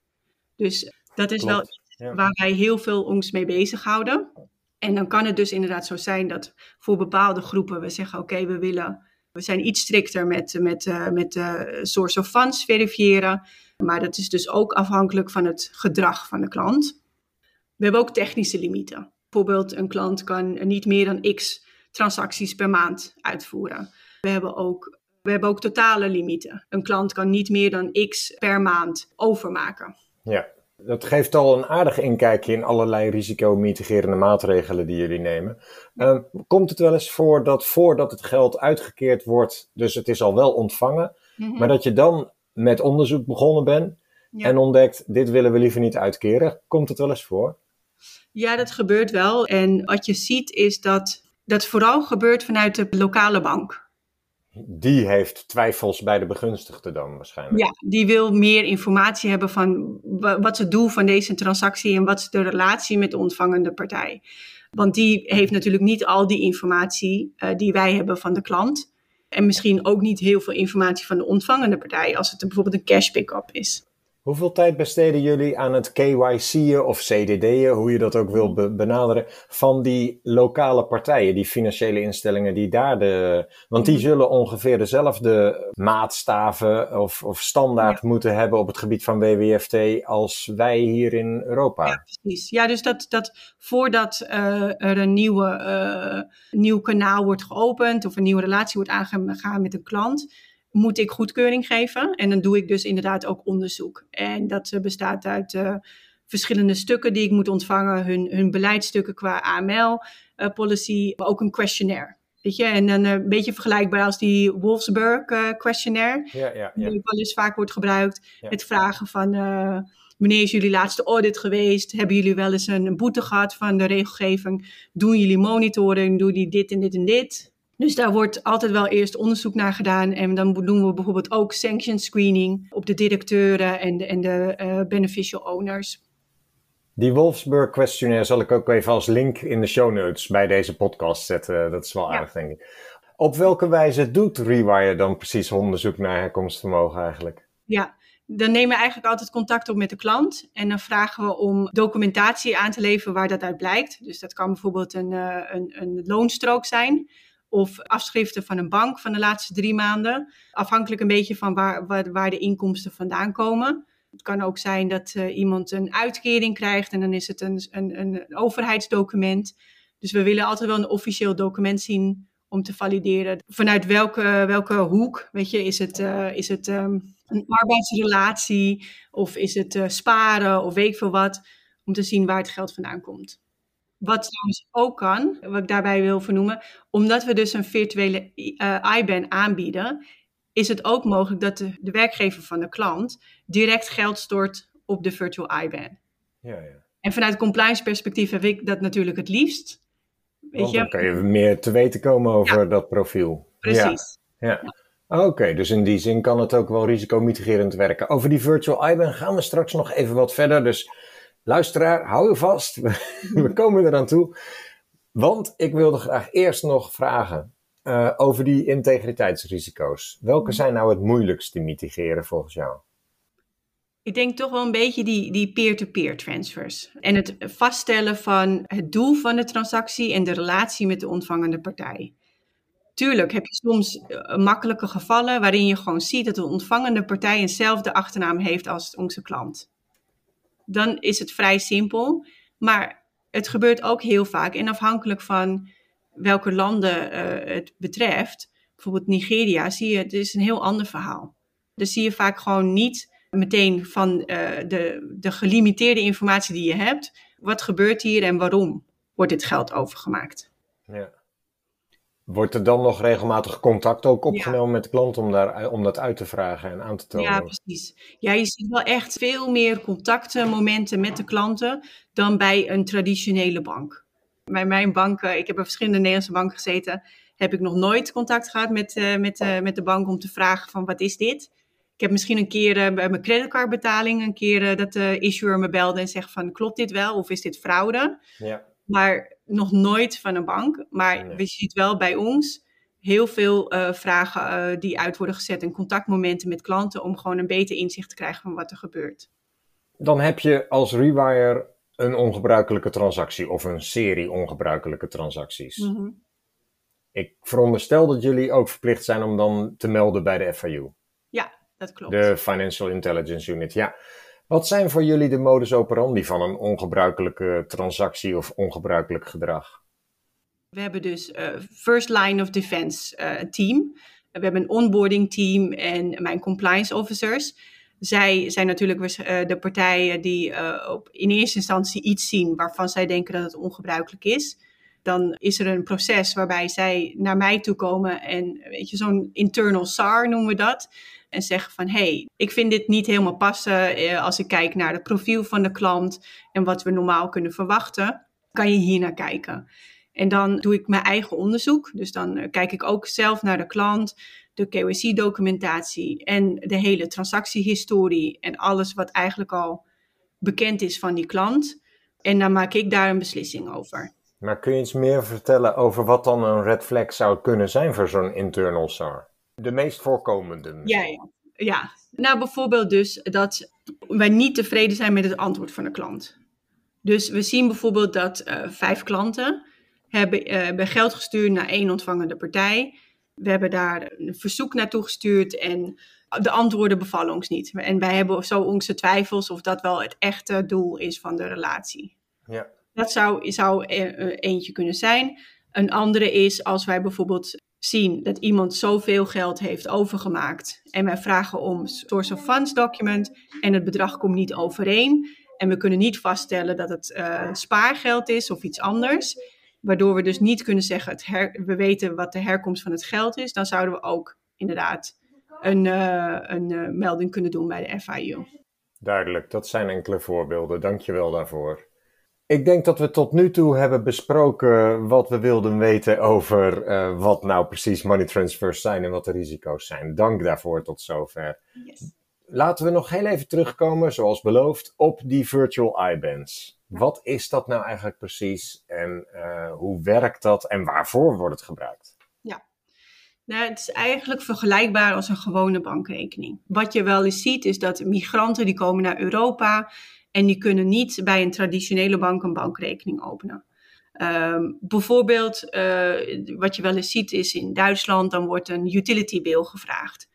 Dus dat is wel ja. waar wij heel veel ons mee bezighouden. En dan kan het dus inderdaad zo zijn dat voor bepaalde groepen we zeggen: oké, we willen We zijn iets strikter met, met, uh, met de source of funds verifiëren. Maar dat is dus ook afhankelijk van het gedrag van de klant. We hebben ook technische limieten. Bijvoorbeeld, een klant kan niet meer dan x transacties per maand uitvoeren. We hebben ook, we hebben ook totale limieten. Een klant kan niet meer dan x per maand overmaken. Ja, dat geeft al een aardig inkijkje in allerlei risicomitigerende maatregelen die jullie nemen. Uh, komt het wel eens voor dat voordat het geld uitgekeerd wordt, dus het is al wel ontvangen, mm-hmm. maar dat je dan met onderzoek begonnen bent ja. en ontdekt, dit willen we liever niet uitkeren? Komt het wel eens voor? Ja, dat gebeurt wel. En wat je ziet is dat dat vooral gebeurt vanuit de lokale bank. Die heeft twijfels bij de begunstigde dan waarschijnlijk. Ja, die wil meer informatie hebben van wat is het doel van deze transactie en wat is de relatie met de ontvangende partij. Want die heeft natuurlijk niet al die informatie uh, die wij hebben van de klant. En misschien ook niet heel veel informatie van de ontvangende partij als het bijvoorbeeld een cash pick-up is. Hoeveel tijd besteden jullie aan het KYC'en of CDD'en, hoe je dat ook wil benaderen, van die lokale partijen, die financiële instellingen die daar de. Want die zullen ongeveer dezelfde maatstaven of, of standaard moeten hebben op het gebied van WWFT als wij hier in Europa. Ja, precies. Ja, dus dat, dat voordat uh, er een nieuwe, uh, nieuw kanaal wordt geopend of een nieuwe relatie wordt aangegaan met een klant moet ik goedkeuring geven. En dan doe ik dus inderdaad ook onderzoek. En dat uh, bestaat uit uh, verschillende stukken die ik moet ontvangen. Hun, hun beleidsstukken qua AML-policy, maar ook een questionnaire. Weet je, en dan een beetje vergelijkbaar als die Wolfsburg questionnaire. Ja, ja, ja. Die wel eens vaak wordt gebruikt. Het vragen van wanneer is jullie laatste audit geweest? Hebben jullie wel eens een boete gehad van de regelgeving? Doen jullie monitoring? Doen jullie dit en dit en dit? Dus daar wordt altijd wel eerst onderzoek naar gedaan. En dan doen we bijvoorbeeld ook sanction screening op de directeuren en de, en de uh, beneficial owners. Die Wolfsburg questionnaire zal ik ook even als link in de show notes bij deze podcast zetten. Dat is wel aardig, denk ik. Op welke wijze doet Rewire dan precies onderzoek naar herkomstvermogen eigenlijk? Ja, dan nemen we eigenlijk altijd contact op met de klant. En dan vragen we om documentatie aan te leveren waar dat uit blijkt. Dus dat kan bijvoorbeeld een, uh, een, een loonstrook zijn of afschriften van een bank van de laatste drie maanden. Afhankelijk een beetje van waar, waar, waar de inkomsten vandaan komen. Het kan ook zijn dat uh, iemand een uitkering krijgt en dan is het een, een, een overheidsdocument. Dus we willen altijd wel een officieel document zien om te valideren. Vanuit welke, welke hoek, weet je, is het, uh, is het um, een arbeidsrelatie of is het uh, sparen of weet ik veel wat, om te zien waar het geld vandaan komt. Wat trouwens ook kan, wat ik daarbij wil vernoemen, omdat we dus een virtuele uh, IBAN aanbieden, is het ook mogelijk dat de, de, werkgever van de klant direct geld stort op de virtual IBAN. Ja, ja. En vanuit compliance perspectief heb ik dat natuurlijk het liefst. Weet Want dan kan je meer te weten komen over dat profiel. Precies. Ja. ja. Oké, dus in die zin kan het ook wel risicomitigerend werken. Over die virtual IBAN gaan we straks nog even wat verder. Dus Luisteraar, hou je vast. We komen eraan toe. Want ik wilde graag eerst nog vragen uh, over die integriteitsrisico's. Welke zijn nou het moeilijkst te mitigeren volgens jou? Ik denk toch wel een beetje die, die peer-to-peer transfers. En het vaststellen van het doel van de transactie en de relatie met de ontvangende partij. Tuurlijk heb je soms uh, makkelijke gevallen waarin je gewoon ziet dat de ontvangende partij eenzelfde achternaam heeft als onze klant dan is het vrij simpel. Maar het gebeurt ook heel vaak en afhankelijk van welke landen uh, het betreft, bijvoorbeeld Nigeria, zie je, het is een heel ander verhaal. Dus zie je vaak gewoon niet meteen van uh, de, de gelimiteerde informatie die je hebt, wat gebeurt hier en waarom wordt dit geld overgemaakt. Ja. Wordt er dan nog regelmatig contact ook opgenomen met de klant om, daar, om dat uit te vragen en aan te tonen? Ja, precies. Ja, je ziet wel echt veel meer contactmomenten met de klanten dan bij een traditionele bank. Bij mijn banken, ik heb bij verschillende Nederlandse banken gezeten, heb ik nog nooit contact gehad met, uh, met, uh, met de bank om te vragen van wat is dit? Ik heb misschien een keer uh, bij mijn creditcardbetaling een keer dat de issuer me belde en zegt van klopt dit wel of is dit fraude? Ja. Maar nog nooit van een bank. Maar nee. je ziet wel bij ons heel veel uh, vragen uh, die uit worden gezet en contactmomenten met klanten om gewoon een beter inzicht te krijgen van wat er gebeurt. Dan heb je als rewire een ongebruikelijke transactie of een serie ongebruikelijke transacties. Mm -hmm. Ik veronderstel dat jullie ook verplicht zijn om dan te melden bij de FIU, Ja, dat klopt. de Financial Intelligence Unit. Ja. Wat zijn voor jullie de modus operandi van een ongebruikelijke transactie of ongebruikelijk gedrag? We hebben dus eh, First Line of Defense eh, team. We hebben een onboarding team en mijn compliance officers. Zij zijn natuurlijk eh, de partijen die op, in eerste instantie iets zien waarvan zij denken dat het ongebruikelijk is. Dan is er een proces waarbij zij naar mij toe komen en weet je, zo'n internal SAR noemen we dat. En zeggen van, hé, hey, ik vind dit niet helemaal passen eh, als ik kijk naar het profiel van de klant en wat we normaal kunnen verwachten. Kan je hier naar kijken? En dan doe ik mijn eigen onderzoek. Dus dan eh, kijk ik ook zelf naar de klant, de KYC-documentatie en de hele transactiehistorie en alles wat eigenlijk al bekend is van die klant. En dan maak ik daar een beslissing over. Maar kun je iets meer vertellen over wat dan een red flag zou kunnen zijn voor zo'n internal SAR? De meest voorkomende. Ja, ja. ja. Nou, bijvoorbeeld dus dat wij niet tevreden zijn met het antwoord van de klant. Dus we zien bijvoorbeeld dat eh, vijf klanten hebben, eh, hebben geld gestuurd naar één ontvangende partij. We hebben daar een verzoek naartoe gestuurd en de antwoorden bevallen ons niet. En wij hebben zo onze twijfels of dat wel het echte doel is van de relatie. Ja. Dat zou, zou eh, eentje kunnen zijn. Een andere is als wij bijvoorbeeld zien dat iemand zoveel geld heeft overgemaakt en wij vragen om source of funds document en het bedrag komt niet overeen en we kunnen niet vaststellen dat het eh, spaargeld is of iets anders, waardoor we dus niet kunnen zeggen het we weten wat de herkomst van het geld is, dan zouden we ook inderdaad een, eh, een melding kunnen doen bij de FIU. Duidelijk, dat zijn enkele voorbeelden. Dank je wel daarvoor. Ik denk dat we tot nu toe hebben besproken wat we wilden weten over eh, wat nou precies money transfers zijn en wat de risico's zijn. Dank daarvoor tot zover. Laten we nog heel even terugkomen, zoals beloofd, op die virtual IBANs. Wat is dat nou eigenlijk precies en eh, hoe werkt dat en waarvoor wordt het gebruikt? Nou, het is eigenlijk vergelijkbaar als een gewone bankrekening. Wat je wel eens ziet is dat migranten die komen naar Europa en die kunnen niet bij een traditionele bank een bankrekening openen. Ehm, bijvoorbeeld, eh, wat je wel eens ziet is in Duitsland, dan wordt een utility bill gevraagd.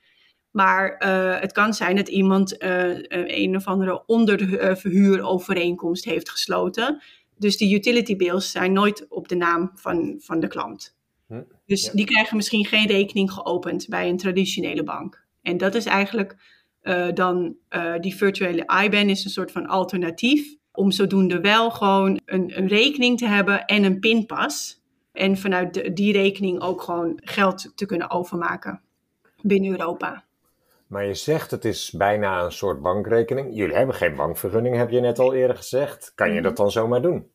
Maar eh, het kan zijn dat iemand eh, een of andere onderverhuurovereenkomst heeft gesloten. Dus die utility bills zijn nooit op de naam van, van de klant. Hm, Dus ja. die krijgen misschien geen rekening geopend bij een traditionele bank. En dat is eigenlijk eh, dan eh, die virtuele IBAN is een soort van alternatief. Om zodoende wel gewoon een, een rekening te hebben en een pinpas. En vanuit de- die rekening ook gewoon geld te kunnen overmaken binnen Europa. Maar je zegt het is bijna een soort bankrekening. Jullie hebben geen bankvergunning, heb je net al eerder gezegd. Kan je dat dan zomaar doen?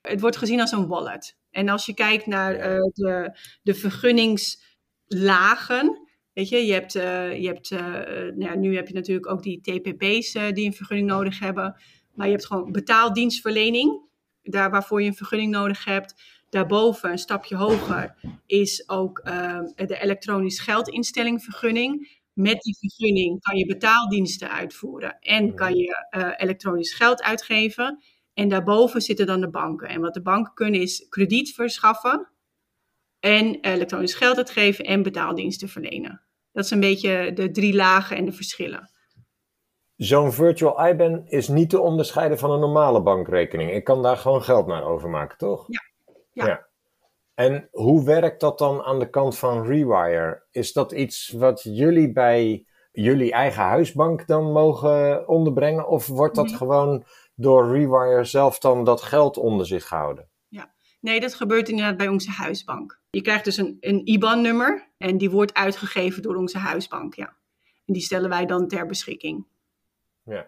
Het wordt gezien als een wallet. En als je kijkt naar Ja. eh, de, de vergunningslagen. Weet je, je hebt, eh, je hebt eh, nou ja, nu heb je natuurlijk ook die TPP's eh, die een vergunning nodig hebben. Maar je hebt gewoon betaaldienstverlening, daar waarvoor je een vergunning nodig hebt. Daarboven, een stapje hoger, is ook eh, de elektronisch geldinstellingvergunning. Met die vergunning kan je betaaldiensten uitvoeren en kan je eh, elektronisch geld uitgeven. En daarboven zitten dan de banken. En wat de banken kunnen is krediet verschaffen en elektronisch geld uitgeven en betaaldiensten verlenen. Dat is een beetje de drie lagen en de verschillen. Zo'n virtual IBAN is niet te onderscheiden van een normale bankrekening. Ik kan daar gewoon geld naar overmaken, toch? Ja. Ja. En hoe werkt dat dan aan de kant van Rewire? Is dat iets wat jullie bij jullie eigen huisbank dan mogen onderbrengen? Of wordt dat Nee. gewoon door Rewire zelf dan dat geld onder zich gehouden? Nee, dat gebeurt inderdaad bij onze huisbank. Je krijgt dus een, een IBAN-nummer en die wordt uitgegeven door onze huisbank, ja. En die stellen wij dan ter beschikking. Ja.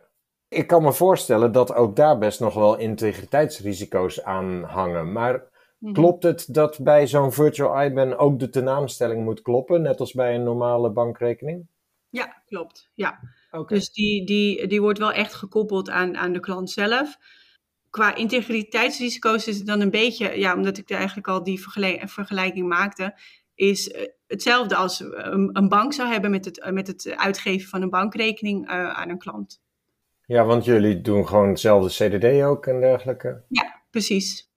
Ik kan me voorstellen dat ook daar best nog wel integriteitsrisico's aan hangen. Maar Mhm. klopt het dat bij zo'n virtual IBAN ook de tenaamstelling moet kloppen, net als bij een normale bankrekening? Ja, klopt. Ja. Oké. Dus die, die, die wordt wel echt gekoppeld aan, aan de klant zelf. Qua integriteitsrisico's is het dan een beetje, ja, omdat ik er eigenlijk al die vergelijking maakte, is eh, hetzelfde als een, een bank zou hebben met het, eh, met het uitgeven van een bankrekening eh, aan een klant. Ja, want jullie doen gewoon hetzelfde CDD ook en dergelijke. Ja, precies.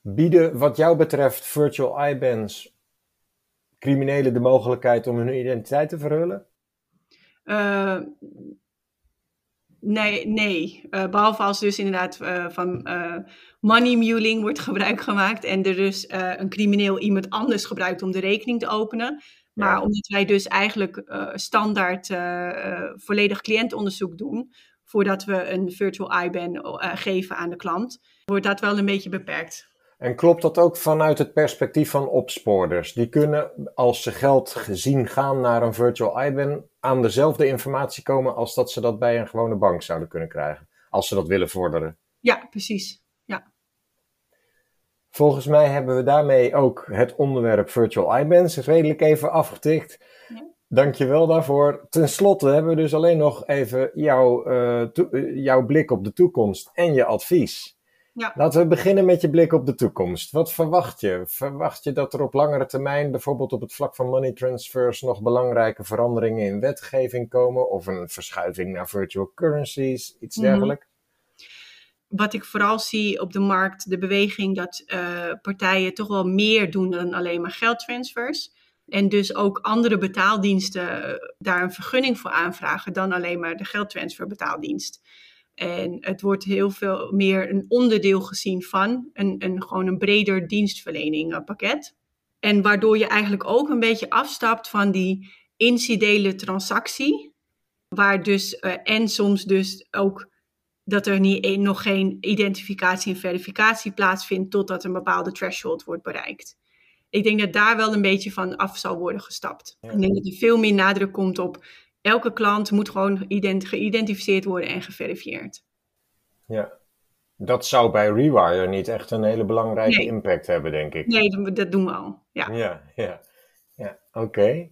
Bieden wat jou betreft virtual IBANs criminelen de mogelijkheid om hun identiteit te verhullen? Uh, nee, nee. Uh, behalve als dus inderdaad uh, van money muling wordt gebruik gemaakt en er dus een crimineel iemand anders gebruikt om de rekening te openen. Maar ja. omdat wij dus eigenlijk standaard volledig cliëntonderzoek doen, voordat we een virtual IBAN geven aan de klant, wordt dat wel een beetje beperkt. En klopt dat ook vanuit het perspectief van opspoorders? Die kunnen, als ze geld gezien gaan naar een virtual IBAN, aan dezelfde informatie komen als dat ze dat bij een gewone bank zouden kunnen krijgen. Als ze dat willen vorderen. Ja, precies. Ja. Volgens mij hebben we daarmee ook het onderwerp virtual IBANs redelijk even afgetikt. Ja. Dankjewel daarvoor. Ten slotte hebben we dus alleen nog even jouw, uh, jouw blik op de toekomst en je advies. Ja. Laten we beginnen met je blik op de toekomst. Wat verwacht je? Verwacht je dat er op langere termijn, bijvoorbeeld op het vlak van money transfers, nog belangrijke veranderingen in wetgeving komen? Of een verschuiving naar virtual currencies, iets mhm. dergelijks? Wat ik vooral zie op de markt, de beweging dat uh, partijen toch wel meer doen dan alleen maar geldtransfers. En dus ook andere betaaldiensten eh, daar een vergunning voor aanvragen dan alleen maar de geldtransfer betaaldienst. En het wordt heel veel meer een onderdeel gezien van een, een, gewoon een breder dienstverlening eh, pakket. En waardoor je eigenlijk ook een beetje afstapt van die incidentele transactie. Waar dus, uh, en soms dus ook dat er niet, nog geen identificatie en verificatie plaatsvindt totdat een bepaalde threshold wordt bereikt. Ik denk dat daar wel een beetje van af zal worden gestapt. Ik denk dat er veel meer nadruk komt op elke klant moet gewoon geïdentificeerd worden en geverifieerd. Ja, dat zou bij Rewire niet echt een hele belangrijke impact hebben, denk ik. Nee, dat doen we al. Ja, ja, ja. ja oké.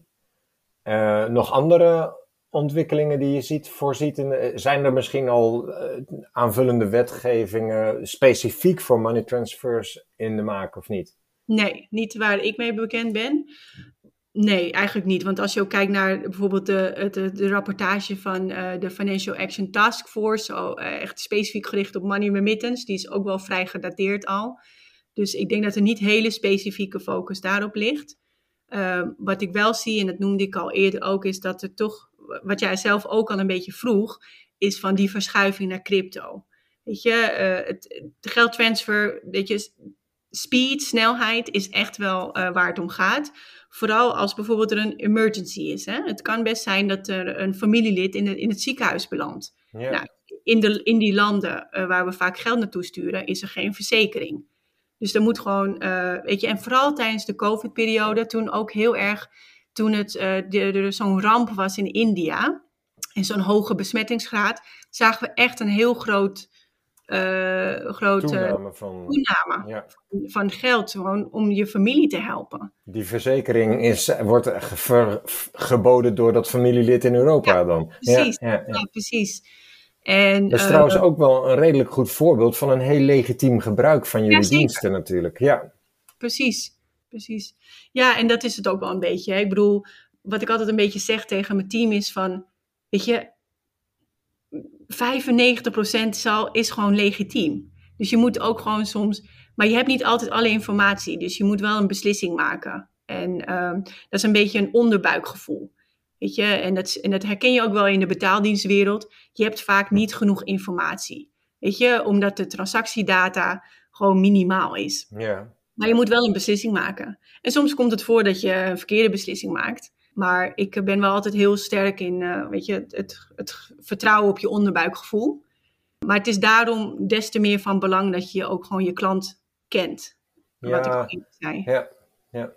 Uh, nog andere ontwikkelingen die je ziet, voorziet? In, eh, zijn er misschien al uh, aanvullende wetgevingen specifiek voor money transfers in de maak of niet? Nee, niet waar ik mee bekend ben. Nee, eigenlijk niet. Want als je ook kijkt naar bijvoorbeeld de, de, rapportage van uh, de Financial Action Task Force, oh, echt specifiek gericht op money remittance, die is ook wel vrij gedateerd al. Dus ik denk dat er niet hele specifieke focus daarop ligt. Uh, wat ik wel zie, en dat noemde ik al eerder ook, is dat er toch, wat jij zelf ook al een beetje vroeg, is van die verschuiving naar crypto. Weet je, uh, het, geldtransfer, weet je, speed, snelheid is echt wel waar het om gaat. Vooral als bijvoorbeeld er een emergency is. Hè? Het kan best zijn dat er een familielid in, de, in het ziekenhuis belandt. Nou, in, de, in die landen uh, waar we vaak geld naartoe sturen, is er geen verzekering. Dus er moet gewoon, uh, weet je, en vooral tijdens de COVID-periode, toen ook heel erg, toen het, er zo'n ramp was in India, en zo'n hoge besmettingsgraad, zagen we echt een heel groot uh, grote toename, van, toename ja. van, geld gewoon om je familie te helpen. Die verzekering is, wordt ver, geboden door dat familielid in Europa ja, dan. Precies, ja, precies. En, dat is uh, trouwens ook wel een redelijk goed voorbeeld van een heel legitiem gebruik van jullie diensten natuurlijk. Ja. Precies, precies. Ja, en dat is het ook wel een beetje. Hè. Ik bedoel, wat ik altijd een beetje zeg tegen mijn team is van, weet je, 95% zal, is gewoon legitiem. Dus je moet ook gewoon soms. Maar je hebt niet altijd alle informatie. Dus je moet wel een beslissing maken. En uh, dat is een beetje een onderbuikgevoel. Weet je, en dat, en dat herken je ook wel in de betaaldienstwereld. Je hebt vaak niet genoeg informatie. Weet je, omdat de transactiedata gewoon minimaal is. Ja. Maar je moet wel een beslissing maken. En soms komt het voor dat je een verkeerde beslissing maakt. Maar ik ben wel altijd heel sterk in, uh, weet je, het, het, vertrouwen op je onderbuikgevoel. Maar het is daarom des te meer van belang dat je ook gewoon je klant kent. Ja, wat ik zei. Ja, ja.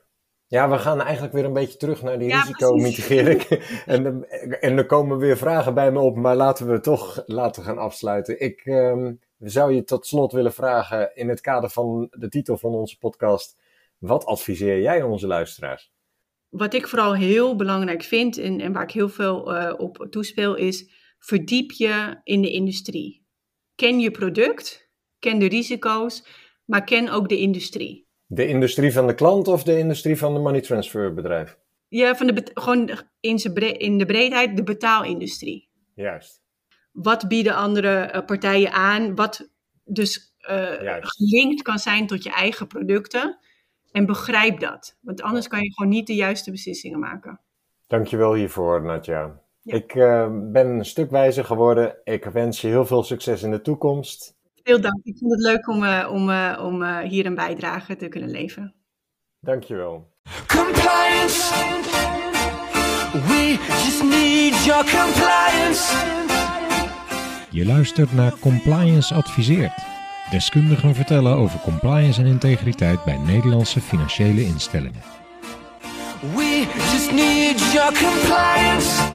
ja, we gaan eigenlijk weer een beetje terug naar die ja, risicomitigering. en, en er komen weer vragen bij me op, maar laten we toch laten gaan afsluiten. Ik um, zou je tot slot willen vragen in het kader van de titel van onze podcast. Wat adviseer jij onze luisteraars? Wat ik vooral heel belangrijk vind en, en waar ik heel veel uh, op toespeel is, verdiep je in de industrie. Ken je product, ken de risico's, maar ken ook de industrie. De industrie van de klant of de industrie van de money transfer bedrijf? Ja, van de, gewoon in, in de breedheid de betaalindustrie. Juist. Wat bieden andere uh, partijen aan? Wat dus uh, gelinkt kan zijn tot je eigen producten. En begrijp dat. Want anders kan je gewoon niet de juiste beslissingen maken. Dankjewel hiervoor, Nadja. Ja. Ik eh, ben een stuk wijzer geworden. Ik wens je heel veel succes in de toekomst. Veel dank. Ik vond het leuk om, eh, om, eh, om eh, hier een bijdrage te kunnen leveren. Dankjewel. Compliance. We just need your compliance. Je luistert naar Compliance Adviseert. Deskundigen vertellen over compliance en integriteit bij Nederlandse financiële instellingen. We just need your compliance.